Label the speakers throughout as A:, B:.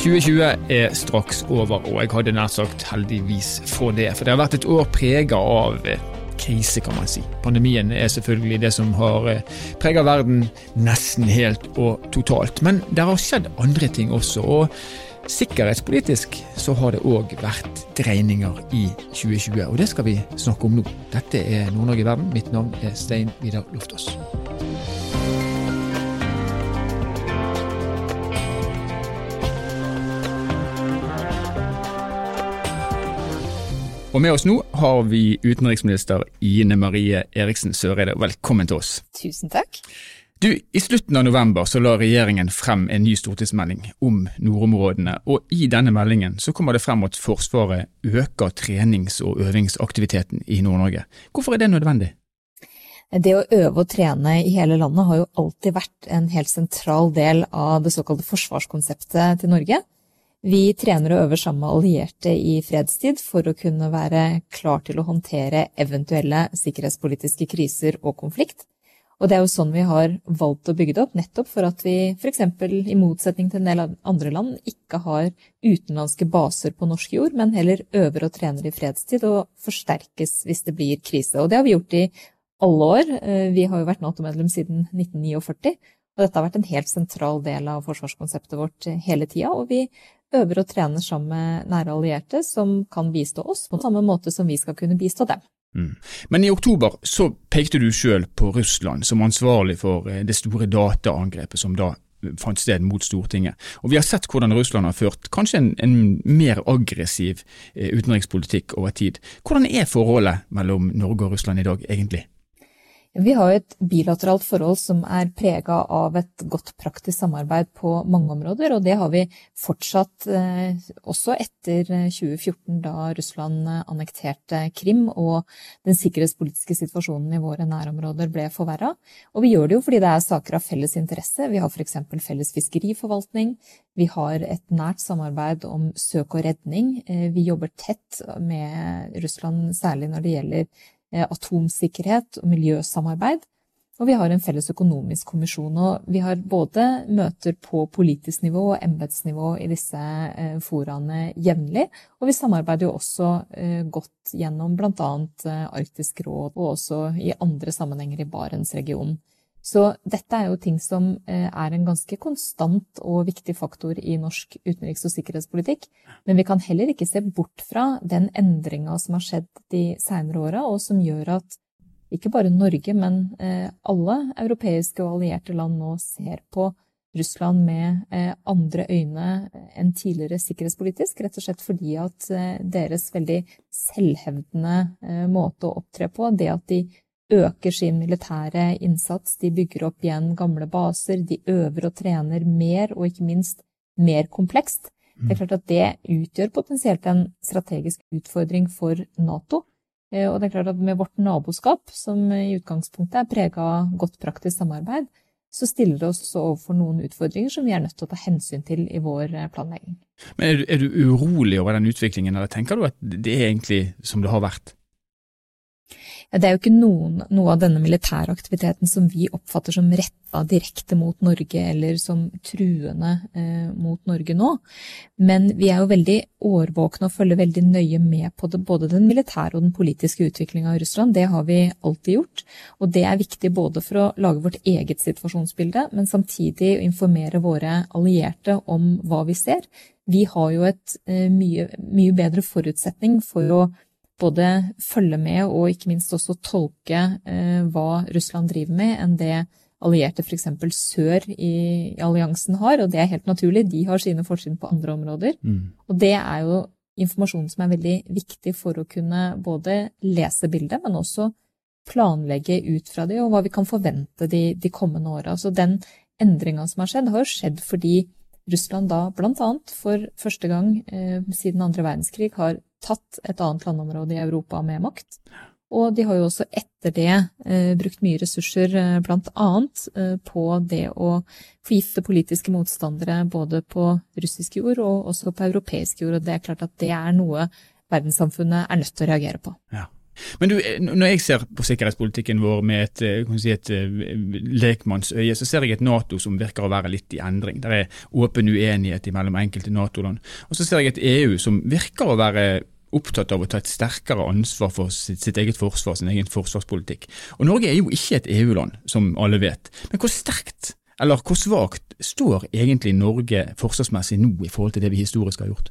A: 2020 er straks over, og jeg hadde nær sagt heldigvis for det. For det har vært et år prega av eh, krise, kan man si. Pandemien er selvfølgelig det som har eh, prega verden nesten helt og totalt. Men det har skjedd andre ting også. og Sikkerhetspolitisk så har det òg vært dreininger i 2020, og det skal vi snakke om nå. Dette er Nord-Norge i verden. Mitt navn er Stein Vidar Loftaas. Og med oss nå har vi utenriksminister Ine Marie Eriksen Søreide. Velkommen til oss.
B: Tusen takk.
A: Du, I slutten av november så la regjeringen frem en ny stortingsmelding om nordområdene. og I denne meldingen så kommer det frem at Forsvaret øker trenings- og øvingsaktiviteten i Nord-Norge. Hvorfor er det nødvendig?
B: Det å øve og trene i hele landet har jo alltid vært en helt sentral del av det såkalte forsvarskonseptet til Norge. Vi trener og øver sammen med allierte i fredstid for å kunne være klar til å håndtere eventuelle sikkerhetspolitiske kriser og konflikt. Og det er jo sånn vi har valgt å bygge det opp, nettopp for at vi f.eks. i motsetning til en del andre land ikke har utenlandske baser på norsk jord, men heller øver og trener i fredstid og forsterkes hvis det blir krise. Og det har vi gjort i alle år. Eh, vi har jo vært Nato-medlem siden 1949. Og dette har vært en helt sentral del av forsvarskonseptet vårt hele tida, og vi øver og trener sammen med nære allierte som kan bistå oss på samme måte som vi skal kunne bistå dem.
A: Mm. Men i oktober så pekte du sjøl på Russland som ansvarlig for eh, det store dataangrepet som da fant sted mot Stortinget. Og Vi har sett hvordan Russland har ført kanskje en, en mer aggressiv eh, utenrikspolitikk over tid. Hvordan er forholdet mellom Norge og Russland i dag egentlig?
B: Vi har et bilateralt forhold som er prega av et godt praktisk samarbeid på mange områder, og det har vi fortsatt eh, også etter 2014, eh, da Russland eh, annekterte Krim og den sikkerhetspolitiske situasjonen i våre nærområder ble forverra. Og vi gjør det jo fordi det er saker av felles interesse. Vi har f.eks. felles fiskeriforvaltning, vi har et nært samarbeid om søk og redning. Vi jobber tett med Russland, særlig når det gjelder atomsikkerhet og miljøsamarbeid. Og vi har en felles økonomisk kommisjon. Og vi har både møter på politisk nivå og embetsnivå i disse eh, foraene jevnlig. Og vi samarbeider jo også eh, godt gjennom bl.a. Arktisk råd og også i andre sammenhenger i Barentsregionen. Så dette er jo ting som eh, er en ganske konstant og viktig faktor i norsk utenriks- og sikkerhetspolitikk. Men vi kan heller ikke se bort fra den endringa som har skjedd de seinere åra, og som gjør at ikke bare Norge, men eh, alle europeiske og allierte land nå ser på Russland med eh, andre øyne enn tidligere sikkerhetspolitisk, rett og slett fordi at deres veldig selvhevdende måte å opptre på, det at de øker sin militære innsats, de bygger opp igjen gamle baser, de øver og trener mer, og ikke minst mer komplekst. Det er klart at det utgjør potensielt en strategisk utfordring for Nato. Eh, og det er klart at med vårt naboskap, som i utgangspunktet er prega av godt praktisk samarbeid, så stiller det oss overfor noen utfordringer som vi er nødt til å ta hensyn til i vår eh, planlegging.
A: Men er du, er du urolig over den utviklingen, eller tenker du at det er egentlig som det har vært?
B: Det er jo ikke noen, noe av denne militære aktiviteten som vi oppfatter som retta direkte mot Norge eller som truende eh, mot Norge nå. Men vi er jo veldig årvåkne og følger veldig nøye med på det, både den militære og den politiske utviklinga i Russland. Det har vi alltid gjort. Og det er viktig både for å lage vårt eget situasjonsbilde, men samtidig informere våre allierte om hva vi ser. Vi har jo et eh, mye, mye bedre forutsetning for å både følge med og ikke minst også tolke eh, hva Russland driver med, enn det allierte f.eks. sør i, i, alliansen har. Og det er helt naturlig, de har sine forsyn på andre områder. Mm. Og det er jo informasjon som er veldig viktig for å kunne både lese bildet, men også planlegge ut fra det, og hva vi kan forvente de, de kommende åra. Så den endringa som har skjedd, har jo skjedd fordi Russland da bl.a. for første gang eh, siden andre verdenskrig har tatt et annet landområde i Europa med makt. Og de har jo også etter det eh, brukt mye ressurser eh, bl.a. Eh, på det å forgifte politiske motstandere både på russisk jord og også på europeisk jord. Og det er klart at det er noe verdenssamfunnet er nødt til å reagere på.
A: Ja. Men du, når jeg ser på sikkerhetspolitikken vår med et, eh, si et lekmannsøye, så ser jeg et Nato som virker å være litt i endring. Det er åpen uenighet mellom enkelte Nato-land. Og så ser jeg et EU som virker å være opptatt av å ta et sterkere ansvar for sitt, sitt, eget forsvar, sin egen forsvarspolitikk. Og Norge er jo ikke et EU-land, som alle vet. Men hvor sterkt eller hvor svakt står egentlig Norge forsvarsmessig nå i forhold til det vi historisk har gjort?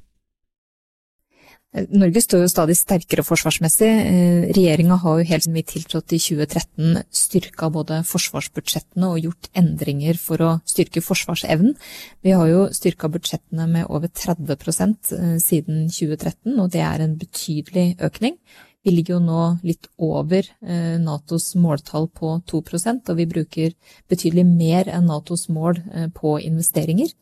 B: Norge står jo stadig sterkere forsvarsmessig. Eh, regjeringa har jo helt siden vi tiltrådte i 2013 styrka både forsvarsbudsjettene og gjort endringer for å styrke forsvarsevnen. Vi har jo styrka budsjettene med over 30 eh, siden 2013, og det er en betydelig økning. Vi ligger jo nå litt over eh, Natos måltall på 2% og vi bruker betydelig mer enn Natos mål på investeringer.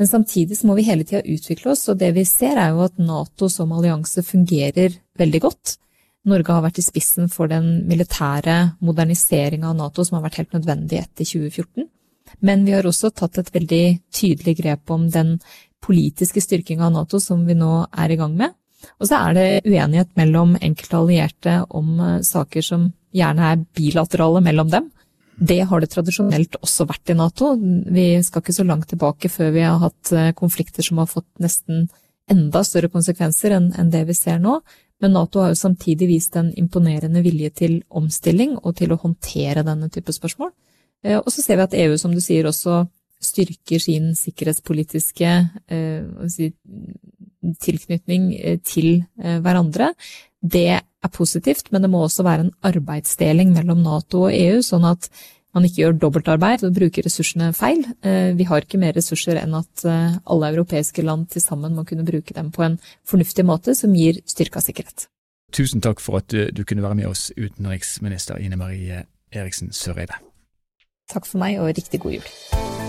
B: Men samtidig så må vi hele tida utvikle oss, og det vi ser er jo at Nato som allianse fungerer veldig godt. Norge har vært i spissen for den militære moderniseringa av Nato som har vært helt nødvendig etter 2014. Men vi har også tatt et veldig tydelig grep om den politiske styrkinga av Nato som vi nå er i gang med. Og så er det uenighet mellom enkelte allierte om eh, saker som gjerne er bilaterale mellom dem. Det har det tradisjonelt også vært i Nato. Vi skal ikke så langt tilbake før vi har hatt eh, konflikter som har fått nesten enda større konsekvenser enn det vi ser nå. Men Nato har jo samtidig vist en imponerende vilje til omstilling og til å håndtere denne type spørsmål. Eh, og så ser vi at EU, som du sier, også styrker sin sikkerhetspolitiske eh, si, tilknytning til hverandre. Det er positivt, men det må også være en arbeidsdeling mellom Nato og EU, sånn at man ikke gjør dobbeltarbeid og bruker ressursene feil. Eh, vi har ikke mer ressurser enn at eh, alle europeiske land til sammen må kunne bruke dem på en fornuftig måte som gir styrka sikkerhet.
A: Tusen takk for at du kunne være med oss, utenriksminister Ine Marie Eriksen Søreide.
B: Takk for meg, og riktig god jul.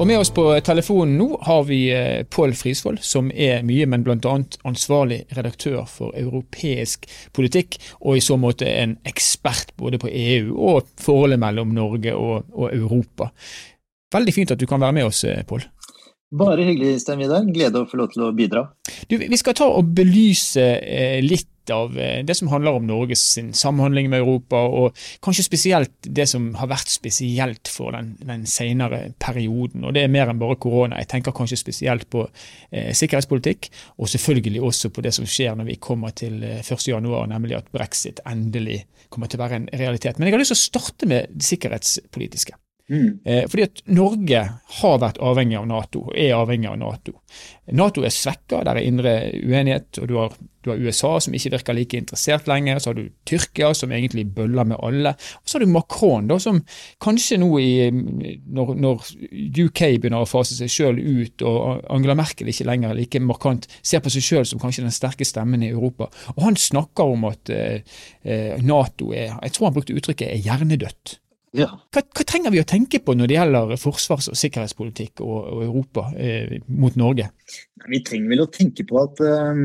A: Og med oss på telefonen nå har vi eh, Pål Frisvold, som er mye, men bl.a. ansvarlig redaktør for europeisk politikk, og i så måte en ekspert både på EU og forholdet mellom Norge og, og Europa. Veldig fint at du kan være med oss, eh, Pål.
C: Bare hyggelig, Stein Vidar. Glede å få lov til å bidra.
A: Du, vi skal ta og belyse eh, av eh, det som handler om Norges samhandling med Europa, og kanskje spesielt det som har vært spesielt for den, den senere perioden. Og det er mer enn bare korona. Jeg tenker kanskje spesielt på eh, sikkerhetspolitikk, og selvfølgelig også på det som skjer når vi kommer til 1.1, eh, nemlig at brexit endelig kommer til å være en realitet. Men jeg har lyst til å starte med det sikkerhetspolitiske. Mm. Eh, fordi at Norge har vært avhengig av Nato, og er avhengig av Nato. Nato er svekka, der er indre uenighet. og du har, du har, USA som ikke virker like interessert lenger. Så har du Tyrkia som egentlig bøller med alle. Og så har du Macron, da, som kanskje nå i, når, når UK begynner å fase seg sjøl ut, og Angela Merkel ikke lenger like markant ser på seg sjøl som kanskje den sterke stemmen i Europa. Og han snakker om at eh, eh Nato er Jeg tror han brukte uttrykket er hjernedødt. Ja. Hva, hva, trenger vi å tenke på når det gjelder forsvars- og sikkerhetspolitikk og, og Europa eh, mot Norge?
C: Vi trenger vel å tenke på at eh,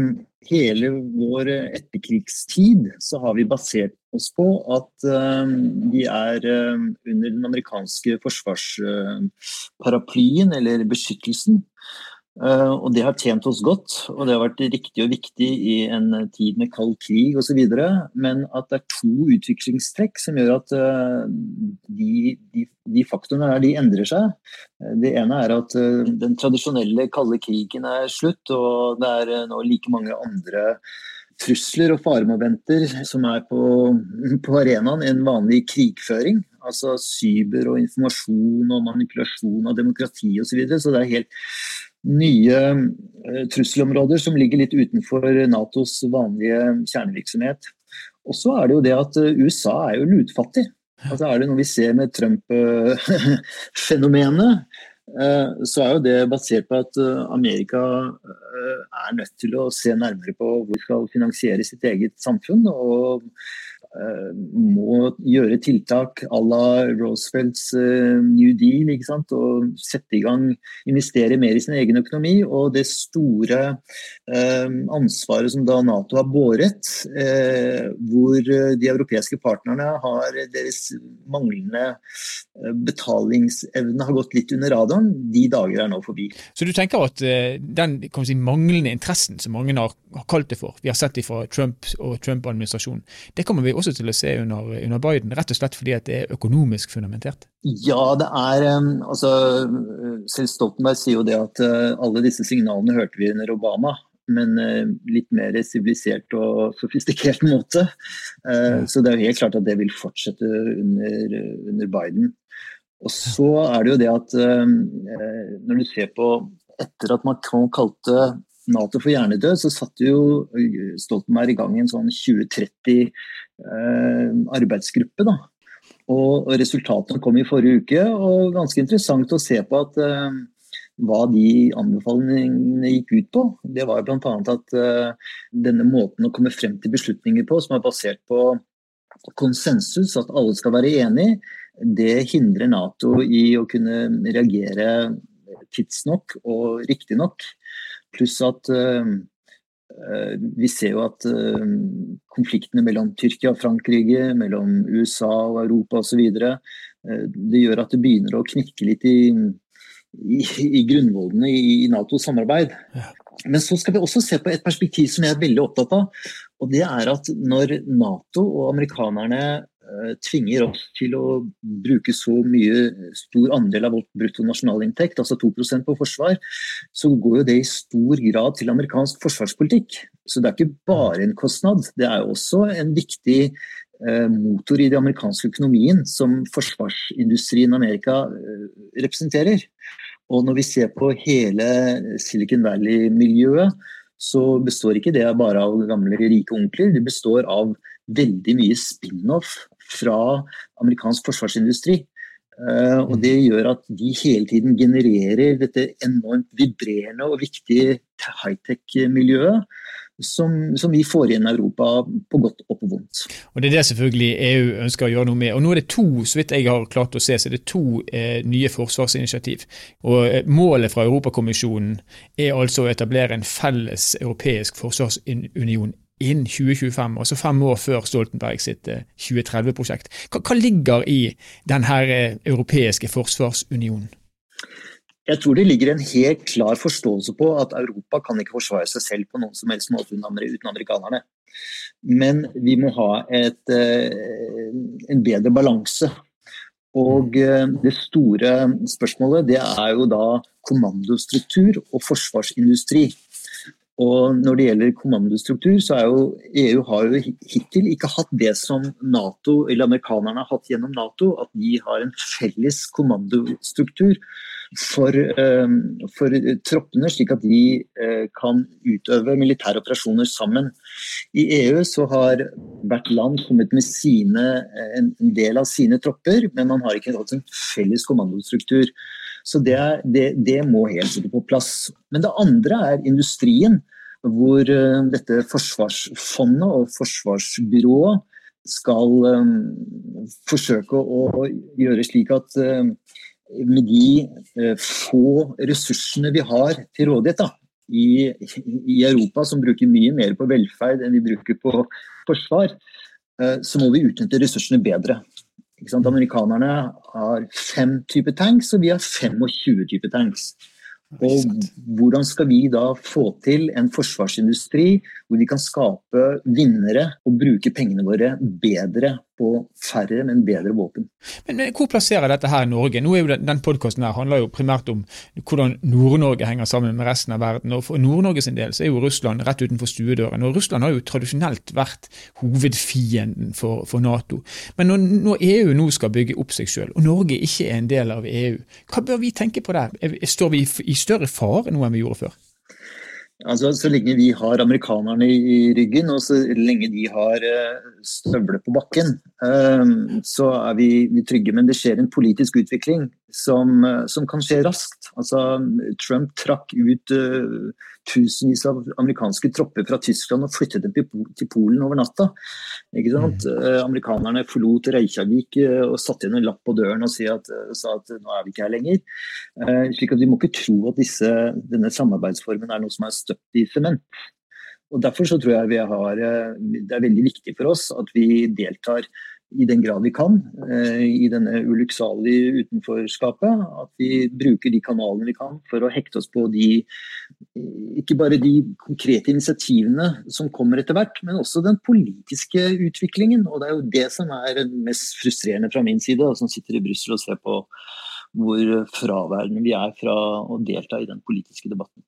C: hele vår etterkrigstid så har vi basert oss på at eh, vi er um, under den amerikanske forsvarsparaplyen, eller beskyttelsen. Eh, og det har tjent oss godt, og det har vært riktig og viktig i en tid med kald krig osv. Men at det er to utviklingstrekk som gjør at eh, de, de, de faktorene her, de endrer seg. Eh, det ene er at den tradisjonelle kalde krigen er slutt, og det er nå like mange andre trusler og faremomenter som er på, på arenaen enn vanlig krigføring. Altså cyber og informasjon og manipulasjon av demokrati osv. Så, videre. så det er helt nye eh, trusselområder som ligger litt utenfor Natos vanlige kjernevirksomhet. Og så er det jo det at eh, USA er jo lutfattig. Altså er det noe vi ser med Trump-fenomenet, eh, så er jo det basert på at Amerika er nødt til å se nærmere på hvor de skal finansiere sitt eget samfunn. og må gjøre tiltak à la Roosevelts uh, New Deal ikke sant? og sette i gang, investere mer i sin egen økonomi. Og det store uh, ansvaret som da Nato har båret, hvor de europeiske partnerne har deres manglende betalingsevne har gått litt under radaren, de dager er nå forbi.
A: Så du tenker at den si, manglende interessen som mange har kalt det for, vi har sett det fra Trump og Trump-administrasjonen, det kommer vi også til å se under, under, Biden, rett og slett fordi at det er økonomisk fundamentert?
C: Ja, det er altså, Selv Stoltenberg sier jo det at eh, alle disse signalene hørte vi under Obama. Men eh, litt mer sivilisert og sofistikert måte. Eh, så det er jo helt klart at det vil fortsette under, under Biden. Og så er det jo det at når du ser på Etter at Macron kalte Nato for hjernedød, så satte jo Stoltenberg i gang en sånn 2030 Eh, arbeidsgruppe. Da. Og, resultatene kom i forrige uke, og ganske interessant å se på at eh, hva de anbefalingene gikk ut på. Det var bl.a. at uh, denne måten å komme frem til beslutninger på, som er basert på konsensus, at alle skal være enig, det hindrer Nato i å kunne reagere tidsnok og riktig nok. Pluss at Eh, vi ser jo at eh, konfliktene mellom Tyrkia og Frankrike, mellom USA og Europa osv. Eh, det gjør at det begynner å knikke litt i, i, i grunnvollene i Natos samarbeid. Men så skal vi også se på et perspektiv som jeg er veldig opptatt av. Og det er at når Nato og amerikanerne Eh, tvinger oss til å bruke så mye stor andel av vårt bruttonasjonalinntekt, altså 2% på forsvar, så går jo det i stor grad til amerikansk forsvarspolitikk. Så det er ikke bare en kostnad, det er også en viktig eh, motor i den amerikanske økonomien som forsvarsindustrien i Amerika eh, representerer. Og når vi ser på hele Silicon Valley-miljøet, så består ikke det bare av gamle rike onkler, det består av veldig mye spin-off fra amerikansk forsvarsindustri. Uh, og Det gjør at de hele tiden genererer dette enormt vibrerende og viktige high-tech-miljøet. Som, som, vi får igjen i Europa på godt og på vondt.
A: Og Det er det selvfølgelig EU ønsker å gjøre noe med. Og Nå er det to så vidt jeg har klart å se, så er det to eh, nye forsvarsinitiativ. Og eh, Målet fra Europakommisjonen er altså å etablere en felles europeisk forsvarsunion innen 2025, altså fem år før Stoltenberg sitt 2030-prosjekt. Eh, hva, hva, ligger i denne eh, europeiske forsvarsunionen?
C: Jeg tror det ligger en helt klar forståelse på at Europa kan ikke forsvare seg selv på noen som helst måte uten amerikanerne. Men vi må ha et, eh, en bedre balanse. Og det store spørsmålet det er jo da kommandostruktur og forsvarsindustri. Og når det gjelder kommandostruktur, så er jo EU har jo hittil ikke hatt det som Nato, eller amerikanerne har hatt gjennom Nato, at de har en felles kommandostruktur for, uh, for troppene, slik at de uh, kan utøve militære operasjoner sammen. I EU så har hvert land kommet med sine, en del av sine tropper, men man har ikke hatt en felles kommandostruktur. Så det, det, det må helt sikkert på plass. Men det andre er industrien, hvor eh, dette forsvarsfondet og forsvarsbyrået skal um, forsøke å gjøre slik at um, med de få ressursene vi har til rådighet da, i, i, Europa, som bruker mye mer på velferd enn vi bruker på forsvar, så må vi utnytte ressursene bedre. Amerikanerne har fem typer tanks, og vi har 25 typer tanks. Og hvordan skal vi da få til en forsvarsindustri hvor vi kan skape vinnere og bruke pengene våre bedre på færre, men bedre våpen.
A: Men, men Hvor plasserer dette her i Norge? Nå er jo Den, den podkasten handler jo primært om hvordan Nord-Norge henger sammen med resten av verden. og For Nord-Norge sin del så er jo Russland rett utenfor stuedøren. og Russland har jo tradisjonelt vært hovedfienden for, for Nato. Men når, når, EU nå skal bygge opp seg selv, og Norge ikke er en del av EU, hva bør vi tenke på der? Står vi i større fare nå enn vi gjorde før?
C: Altså, så lenge vi har amerikanerne i ryggen, og så lenge de har eh, støvler på bakken, så er vi, vi, trygge. Men det skjer en politisk utvikling som, som kan skje raskt. Altså, Trump trakk ut uh, tusenvis av amerikanske tropper fra Tyskland og flyttet dem til Polen over natta. Ikke sant? Mm. Uh, amerikanerne forlot Reykjavik uh, og satte igjen en lapp på døren og sa at, sa at nå er vi ikke her lenger. slik at Vi må ikke tro at disse, denne samarbeidsformen er noe som er støpt i sement. Og Derfor så tror jeg har, det er veldig viktig for oss at vi deltar i den grad vi kan eh, i denne ulykksalige utenforskapet. At vi bruker de kanalene vi kan for å hekte oss på de ikke bare de konkrete initiativene som kommer etter hvert, men også den politiske utviklingen. Og det er jo det som er mest frustrerende fra min side, som sitter i Brussel og ser på hvor fraværende vi er fra å delta i den politiske debatten.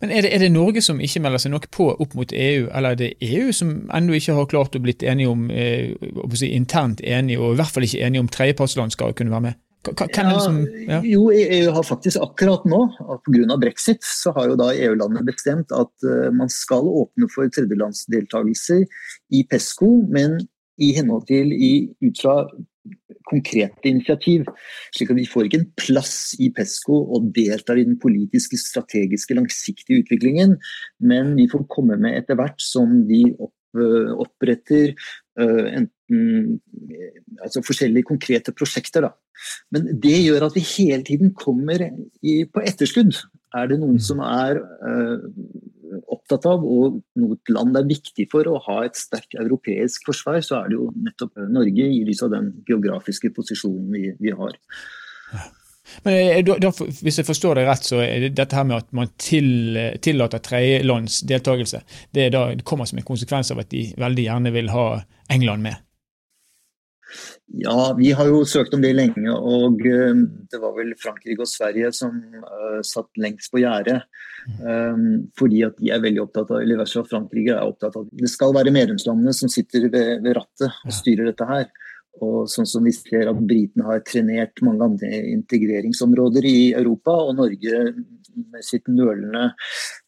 A: Men er det, er det, Norge som ikke melder seg nok på opp mot EU, eller er det EU som ennå ikke har klart å blitt enige om, eh, si, internt enige, og i hvert fall ikke enige om tredjepartsland skal kunne være med?
C: Ja, som, ja? Jo, EU har faktisk akkurat nå, pga. brexit, så har jo da EU-landet bestemt at uh, man skal åpne for tredjelandsdeltakelser i PESCO, men i henhold til i, ut fra konkrete initiativ. Slik at vi får ikke en plass i PESCO og deltar i den politiske, strategiske, langsiktige utviklingen, men vi får komme med etter hvert som de opp, eh, oppretter uh, enten altså forskjellige konkrete prosjekter. Da. Men det gjør at vi hele tiden kommer i, på etterskudd. Er det noen mm. som er uh, opptatt av, og noe land er viktig for å ha et sterkt europeisk forsvar, så er det jo nettopp Norge, i lys av den geografiske posisjonen vi, vi har.
A: Men eh, da, Hvis jeg forstår deg rett, så er det dette her med at man til, tillater tredjelands deltakelse, det, det kommer som en konsekvens av at de veldig gjerne vil ha England med?
C: Ja, vi har jo søkt om det lenge, og uh, det var vel Frankrike og Sverige som uh, satt lengst på gjerdet. Um, fordi at de er veldig opptatt av, eller i Frankrike er opptatt av Det skal være medlemslandene som sitter ved, ved rattet og styrer dette her. Og sånn som vi ser at Britene har trenert mange andre integreringsområder i Europa, og Norge med sitt nølende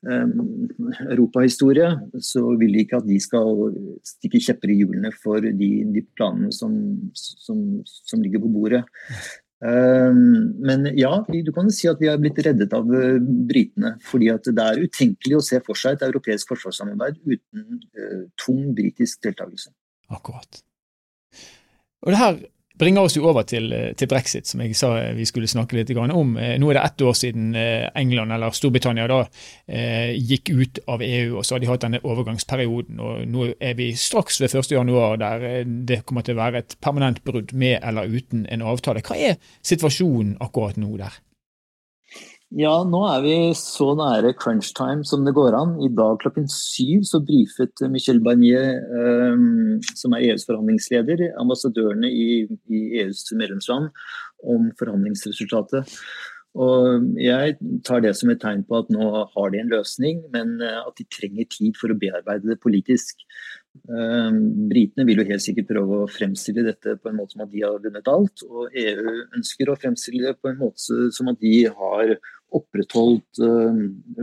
C: um, europahistorie, så vil de ikke at de skal stikke kjepper i hjulene for de, de planene som, som, som, ligger på bordet. Um, men ja, du kan si at vi har blitt reddet av uh, britene. fordi det er utenkelig å se for seg et europeisk forsvarssamarbeid uten uh, tung britisk deltakelse.
A: Akkurat. Og det her bringer oss jo over til, eh, til, brexit, som jeg sa vi skulle snakke litt om. Eh, nå er det ett år siden eh, England, eller Storbritannia, da, gikk ut av EU, og så har de hatt denne overgangsperioden. og Nå er vi straks ved 1.1, der det kommer til å være et permanent brudd med eller uten en avtale. Hva er situasjonen akkurat nå der?
C: Ja, nå er vi så nære crunch time som det går an. I dag klokken syv så brifet Michel Barnier, um, som er EUs forhandlingsleder, ambassadørene i, i EUs medlemsland om forhandlingsresultatet. Og jeg tar det som et tegn på at nå har de en løsning, men eh, at de trenger tid for å bearbeide det politisk. Um, britene vil jo helt sikkert prøve å fremstille dette på en måte som at de har vunnet alt. Og EU ønsker å fremstille det på en måte som at de har opprettholdt uh,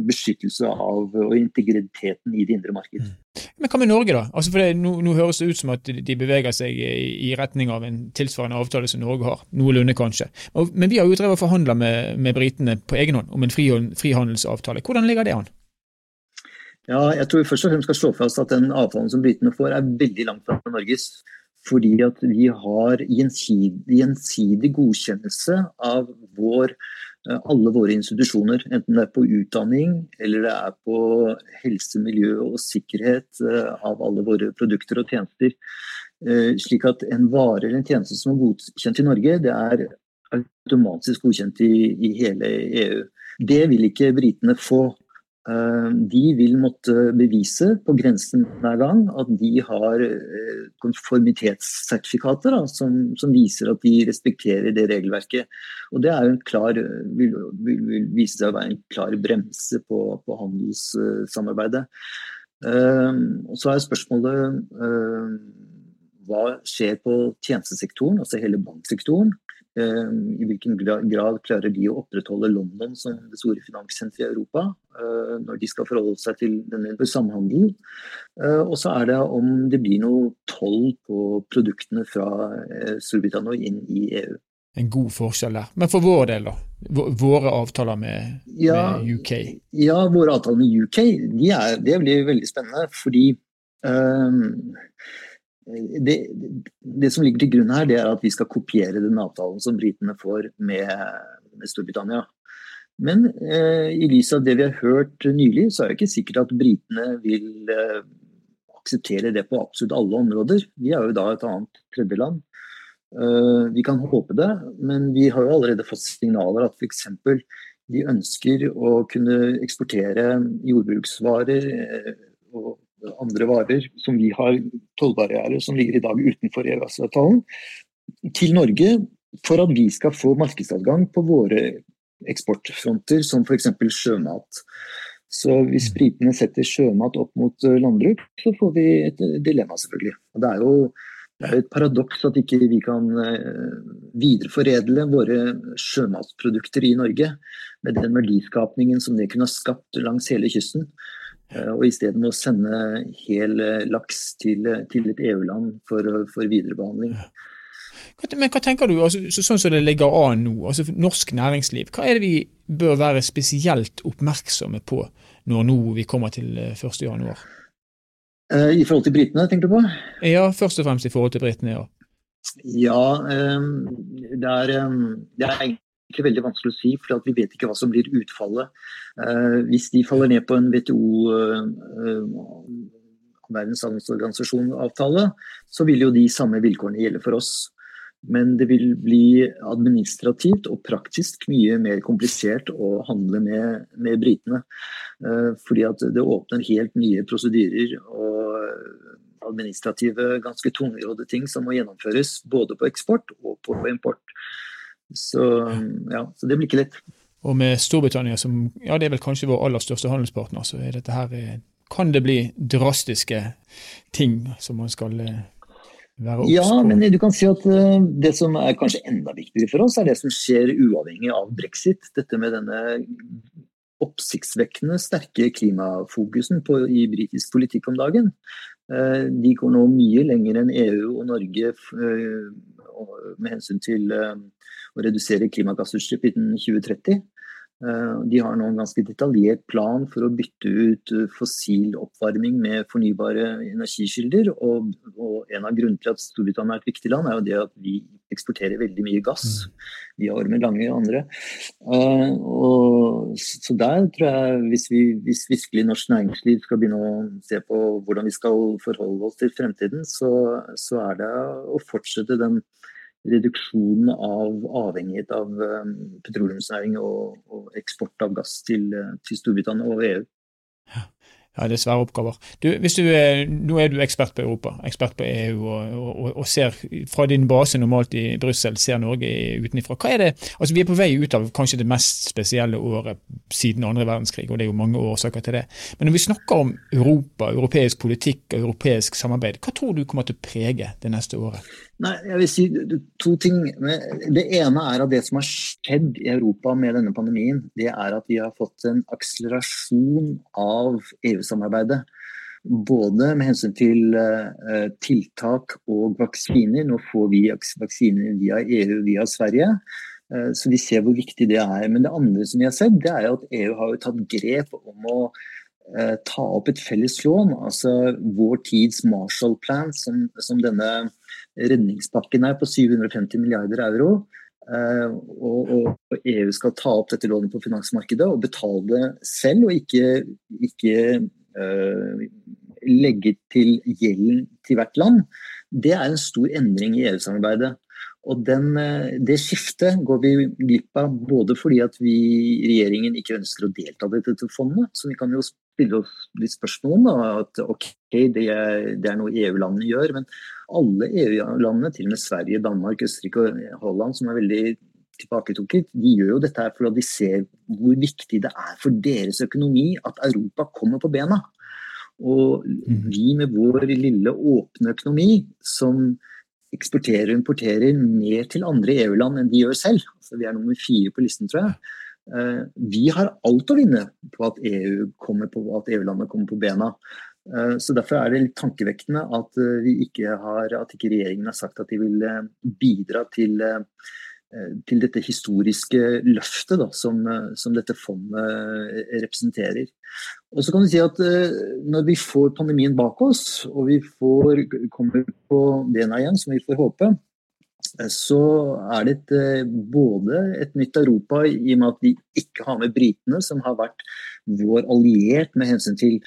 C: beskyttelse av og integriteten i det indre marked. Mm.
A: Men hva med Norge, da? Altså for det, nå, nå, høres det ut som at de beveger seg i, i, retning av en tilsvarende avtale som Norge har. Noenlunde, kanskje. Men vi har jo drevet og forhandla med, med britene på egen hånd om en frihandelsavtale. Hvordan ligger det an?
C: Ja, jeg tror først og fremst skal slå fast at den avtalen som britene får, er veldig langt fra Norges. Fordi at vi har gjensidig, gjensidig godkjennelse av vår Eh, alle våre institusjoner, enten det er på utdanning eller det er på helse, miljø og sikkerhet eh, av alle våre produkter og tjenester. Eh, slik at en vare eller en tjeneste som er godkjent i Norge, det er automatisk godkjent i, i hele EU. Det vil ikke britene få. Eh, de vil måtte bevise på grensen hver gang at de har eh, konformitetssertifikater da, som, som, viser at de respekterer det regelverket. Og Det klar, vil, vil, vil vise seg å være en klar bremse på, på handelssamarbeidet. Uh, så er spørsmålet hva skjer på tjenestesektoren, altså hele banksektoren. Eh, I hvilken grad klarer de å opprettholde London som det store finanssenteret i Europa eh, når de skal forholde seg til denne samhandelen. Og så er det om det blir noe toll på produktene fra Storbritannia inn i EU.
A: En god forskjell der. Men for vår del, da? Våre avtaler med, ja, med UK?
C: Ja, våre avtaler med UK de er, det blir veldig spennende. Fordi um, det, det, som ligger til grunn her, det er at vi skal kopiere den avtalen som britene får med, med Storbritannia. Men eh, i lys av det vi har hørt nylig, så er det ikke sikkert at britene vil eh, akseptere det på absolutt alle områder. Vi er jo da et annet tredjeland. Eh, vi kan håpe det, men vi har jo allerede fått signaler at f.eks. de ønsker å kunne eksportere jordbruksvarer uh, og andre varer som vi har tollbarrierer som ligger i dag utenfor EØS-avtalen, til Norge for at vi skal få markedsadgang på våre eksportfronter, som f.eks. sjømat. Så hvis britene setter sjømat opp mot eh, landbruk, så får vi et dilemma, selvfølgelig. Og det er jo det er et paradoks at ikke vi kan eh, videreforedle våre sjømatprodukter i Norge med den verdiskapningen som det kunne ha skapt langs hele kysten. Eh, og isteden å sende hel eh, laks til, eh, til et EU-land for, for viderebehandling.
A: Men hva tenker du, altså, sånn som det ligger an nå, altså norsk næringsliv, hva er det vi bør være spesielt oppmerksomme på når nå vi kommer til 1.1?
C: I forhold til britene, tenker du på?
A: Ja, først og fremst i forhold til britene, ja.
C: Ja, det er, det er ikke veldig vanskelig å si, for vi vet ikke hva som blir utfallet. Eh, hvis de faller ned på en WTO, eh, Verdens handelsorganisasjon-avtale, så vil jo de samme vilkårene gjelde for oss. Men det vil bli administrativt og praktisk mye mer komplisert å handle med, med britene. Eh, fordi at det åpner helt nye prosedyrer og administrative, ganske tungrådde ting som må gjennomføres både på eksport og på import. Så, ja, så det blir ikke lett.
A: Og med Storbritannia, som ja, det er vel kanskje vår aller største handelspartner, så er dette her, eh, kan det bli drastiske ting som man skal eh, være obs på.
C: Ja, men du kan si at eh, det som er kanskje enda viktigere for oss, er det som skjer uavhengig av brexit. Dette med denne oppsiktsvekkende sterke klimafokusen på, i britisk politikk om dagen. De går nå mye lenger enn EU og Norge med hensyn til å redusere klimagassutslipp innen 2030. Eh, de har nå en ganske detaljert plan for å bytte ut eh, fossil oppvarming med fornybare energikilder. Og, og en av grunnene til at Storbritannia er et viktig land, er jo det at vi eksporterer veldig mye gass Vi har Ormen Lange og andre. Uh, og, så der tror jeg, hvis, vi, hvis virkelig norsk næringsliv skal begynne å se på hvordan vi skal forholde oss til fremtiden, så, så er det å fortsette den reduksjonen av avhengighet av um, petroleumsnæring og, og, eksport av gass til, uh, til Storbritannia og EU.
A: Ja. Det er svære oppgaver. Du, du er, nå er du ekspert på Europa, ekspert på EU, og, og, og ser fra din base normalt i Brussel, ser Norge utenfra. Hva er det, altså Vi er på vei ut av kanskje det mest spesielle året siden andre verdenskrig, og det er jo mange årsaker til det. Men når vi snakker om Europa, europeisk politikk og europeisk samarbeid, hva tror du kommer til å prege det neste året?
C: Nei, jeg vil si to ting. Det ene er at det som har skjedd i Europa med denne pandemien, det er at vi har fått en akselerasjon av EU-samarbeidet. Både med hensyn til uh, tiltak og vaksiner. Nå får vi vaksiner via EU via Sverige. Uh, så vi ser hvor viktig det er. Men det andre som vi har sett, det er at EU har tatt grep om å uh, ta opp et felles lån. Altså vår tids Marshall Plan, som, som denne redningspakken er på 750 milliarder euro. Eh, og, og, EU skal ta opp dette lånet på finansmarkedet og betale det selv, og ikke, ikke uh, legge til gjelden til hvert land. Det er en stor endring i EU-samarbeidet. Og den, eh, Det skiftet går vi glipp av både fordi at vi i regjeringen ikke ønsker å delta i dette fondet, så vi kan jo stille oss litt spørsmål om at ok, det er, det er noe EU-landene gjør, men alle EU-landene, til og med Sverige, Danmark, Østerrike og Holland, som er veldig tilbaketrukket, de gjør jo dette her fordi de ser hvor viktig det er for deres økonomi at Europa kommer på bena. Og mm. vi med vår lille åpne økonomi, som eksporterer og importerer mer til andre EU-land enn de gjør selv. Altså, vi er nummer fire på listen, tror jeg. Eh, vi har alt å vinne på at EU kommer på, bena. Eh, så Derfor er det litt tankevekkende at, vi ikke har, at ikke regjeringen har sagt at de vil bidra til, til dette historiske løftet da, som, som, dette fondet representerer. Og så kan du si at Når vi får pandemien bak oss, og vi får, kommer på bena igjen, som vi får håpe, så er det et, eh, både et nytt Europa i og med at vi ikke har med britene, som har vært vår alliert med hensyn til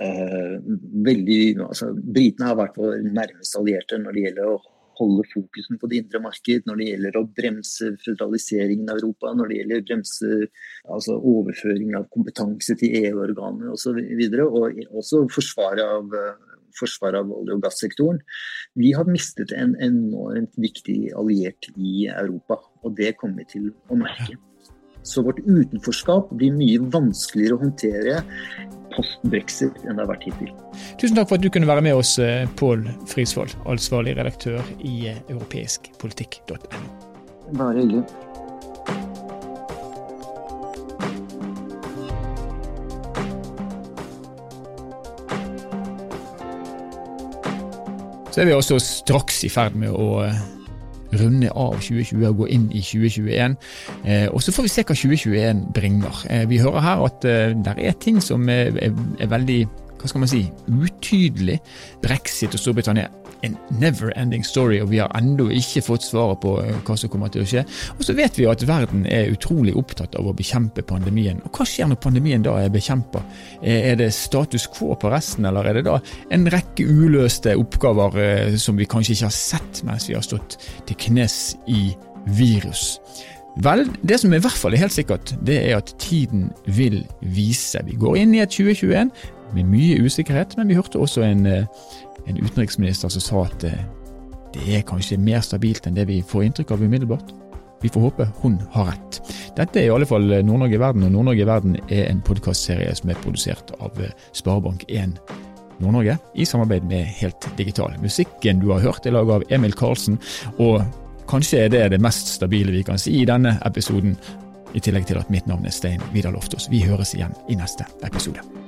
C: eh, veldig altså, Britene har vært vår nærmeste allierte når det gjelder å holde fokusen på det indre marked, når det gjelder å bremse føderaliseringen av Europa, når det gjelder bremse altså, overføring av kompetanse til EU-organer osv. Og, så og også forsvaret av forsvaret av olje- og gassektoren. Vi har mistet en enormt viktig alliert i Europa, og det kommer vi til å merke. Så vårt utenforskap blir mye vanskeligere å håndtere post-brexit enn det har vært hittil.
A: Tusen takk for at du kunne være med oss, eh, Pål Frisvold, ansvarlig redaktør i eh, europeiskpolitikk.no.
C: Bare hyggelig.
A: Så er vi også straks i ferd med å eh, runde av 2020 og gå inn i 2021. Eh, og Så får vi se hva 2021 bringer. Eh, vi hører her at eh, det er ting som er, er, er veldig hva skal man si, utydelig. Brexit og Storbritannia en never-ending story, og vi har ennå ikke fått svaret på eh, hva som kommer til å skje. Og så vet vi at verden er utrolig opptatt av å bekjempe pandemien. Og hva skjer når pandemien da er bekjempa? Eh, er det status quo på resten, eller er det da en rekke uløste oppgaver eh, som vi kanskje ikke har sett mens vi har stått til knes i virus? Vel, det som i hvert fall er helt sikkert, det er at tiden vil vise. Vi går inn i et 2021 med mye usikkerhet, men vi hørte også en, en utenriksminister som sa at eh, det er kanskje mer stabilt enn det vi får inntrykk av umiddelbart. Vi får håpe hun har rett. Dette er i alle fall Nord-Norge i verden, og Nord-Norge i verden er en podkastserie som er produsert av eh, Sparebank1 Nord-Norge i samarbeid med Helt Digital. Musikken du har hørt er laget av Emil Karlsen, og kanskje er det det mest stabile vi kan si i denne episoden, i tillegg til at mitt navn er Stein Vidar Loftaas. Vi høres igjen i neste episode.